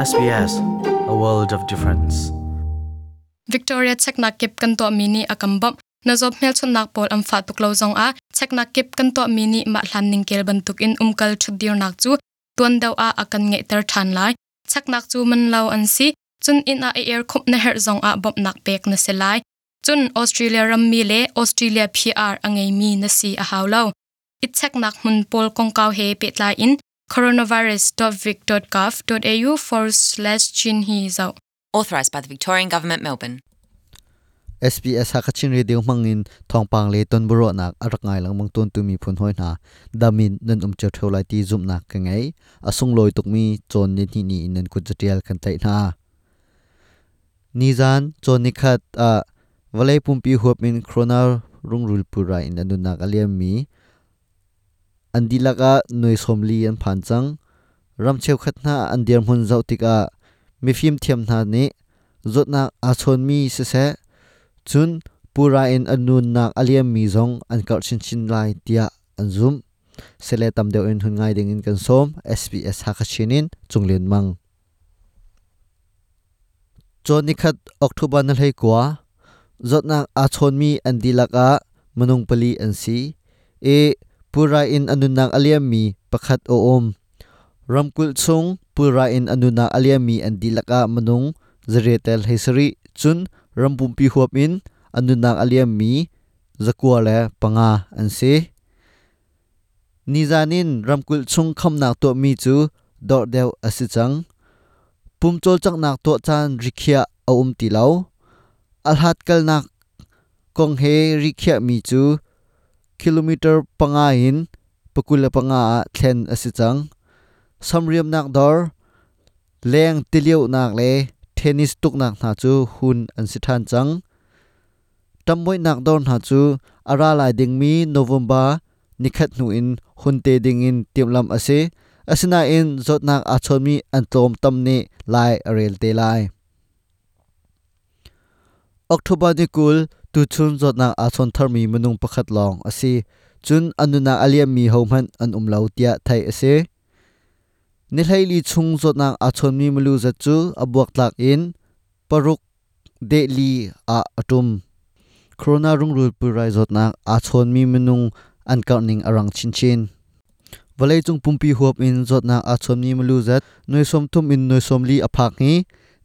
SBS, a world of difference. Victoria chekna kip kan to mini akambam na zob mel chun nak pol am fa tuk lo zong a. Chekna kip kan to mini ma hlan ning kel ban tuk in umkal chut dir nak chu. Tuan daw a akan nge ter than lai. Chaknak chu man lo an si. Chun in a e air khup na her zong a bop nak pek na se lai. Chun Australia ram mi le Australia PR angai mi na si a haulo it chaknak mun pol kong kaw he pet lai in. coronavirus.vic.gov.au forward slash chin hi authorised by the Victorian Government, Melbourne. SBS hakachin radio mangin thongpang le ton buro nak arak ngai lang mong ton tu mi phun hoi na damin nan um cheu tholai ti zum nak ka ngai asung loi tuk mi chon ni ni ni nan ku jatial kan tai na ni zan chon ni khat a walai pumpi huap min corona rung rul pura in anu nak aliam mi andilaka noi somli an phan chang ram cheu khat na dir mun zau tika mi phim thiam na ni zotna a chon mi se se, chun pura in anun nak aliam mi zong, an kar chin chin lai tia an zum, sele tam deu in hun ngai ding in kan som sbs ha kha chinin chunglen mang. Chon ni khat october na lei kwa zotna a chon mi an dilaka manung pali an si e pura in anun nak aliam mi pakhat oom. Ramkul chung pura in anuna aliam mi an dilaka manung zretel hisari chun, rampum pi huap in anunak aliam mi zakua le panga an se. Nizanin, ramkul chung khamnak to mi chu dor dew asichang. Pumchol chak nak to chan rikhia aum tilau alhat kal nak kong he rikhia mi chu kilometer panga in pakula panga thlen asichang samriam nak dor leng tiliu nak le tennis tuk nak na chu hun an si than chang tammoi nak dor na chu ara lai ding mi november nikhat nu in hun te ding in timlam ase asina in zot nak a chon mi an tlom tam ni lai arel te lai october ni kul tu chun zot nak a chon thar mi manung pakhat long ase chun anuna aliam mi homan an umlo tia thai ase ni hlaili chung zot nak a chon mi mulu za chu abuak tlak in paruk de li a atum corona rung rul purai zot nak a chon mi menung an kar ning arang chin chin valai chung pumpi huap in zot nak a chon mi mulu zat noi som thum in noi som li aphak hi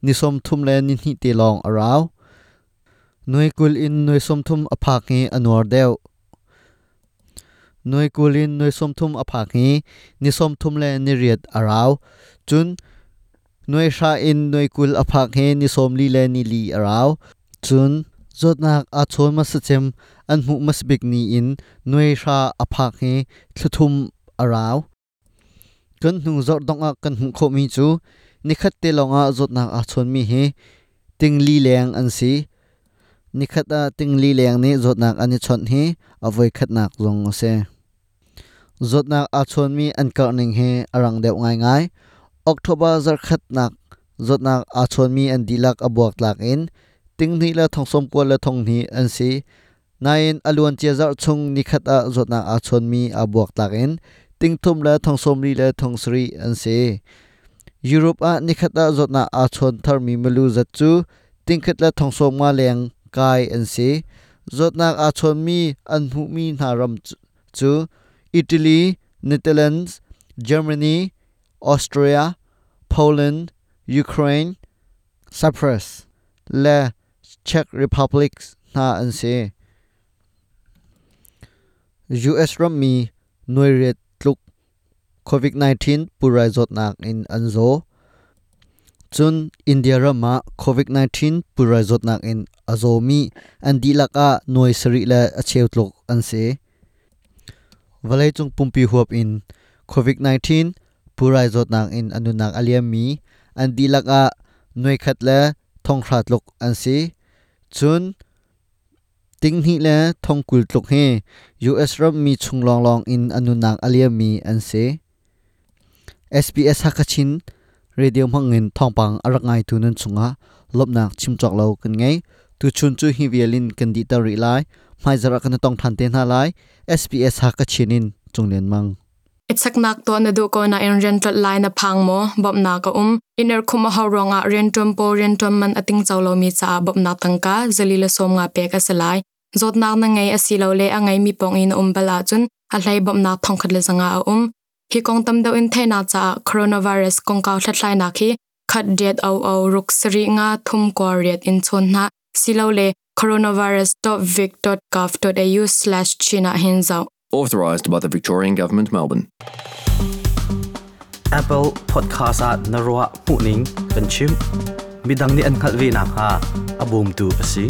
ni som thum le ni hi te long araw noi kul in noi som thum aphak hi anwar deu noi kulin noi som thum aphak hi ni som thum le ni riat arau chun noi sha in noi kul aphak he ni som li le ni li araw chun zot nak a chon ma sa chem an mu mas bik ni in noi sha aphak he thluthum arau kan nu zot dong a kan hu kho mi chu ni khat te longa zot nak a chon mi he ting li leng an si ni khat a ah, ting li leng ni zot nak ani chon hi avoi khat nak zong se. Zot nak a chon mi an ka ning he arang deu ngai ngai. October zar khat nak, zot nak a chon mi an dilak abuak tlak in. Ting ni la thong som ko la thong ni an si. Nain alun che zar chung ni khat a ah, zot nak a chon mi abuak tlak in. Ting thum la thong som ri la thong sri an si. Europe ah, a ni khat a a chon thar mi melu zat chu. Ting la thong ma leng kai an si zot nak a chon mi an hu mi na ram chu Italy, Netherlands, Germany, Austria, Poland, Ukraine, Cyprus, le Czech Republic na an se. US ram mi noire tluk COVID-19 purai zot nak in anzo chun India rama COVID-19 purai zot nak in azomi an dilaka noi sari la acheu tluk an se. valai chung pumpi huap in covid 19 purai zot nang in anunak aliam mi an dilak a noi khat le thong khrat lok an si chun ting hi le thong kul tluk he us ram mi chung long long in anunak aliam mi an se sbs hakachin radio mangin thongpang arak ngai tunun chunga lopnak chimchok lo kan ngai tu chun chu hi vialin kan di ta ri lai. Mai zara kan tong than te na lai. SPS ha ka chinin chunglen mang. Itsak nak to na du ko na in rental line na pang mo bob na ka um. Inner khuma ha ronga ah, rentum po rentum man ating chawlo mi cha ah, bob na tangka zalila som nga pe ka salai zot na na ngai asilo le angai mi pong in um bala chun. A hlai bob na thong khat le zanga ah, um. Hi kong tam do in the na cha coronavirus kong ka thlai na khi. Khat det au au ruk sri nga, thum ko riat in chon na. Silo le coronavirus.vic.gov.au/china hinzau Authorised by the Victorian Government, Melbourne. Apple Podcast at Narwa Puning Kanchim Midang ni an khalvi ha abum tu asi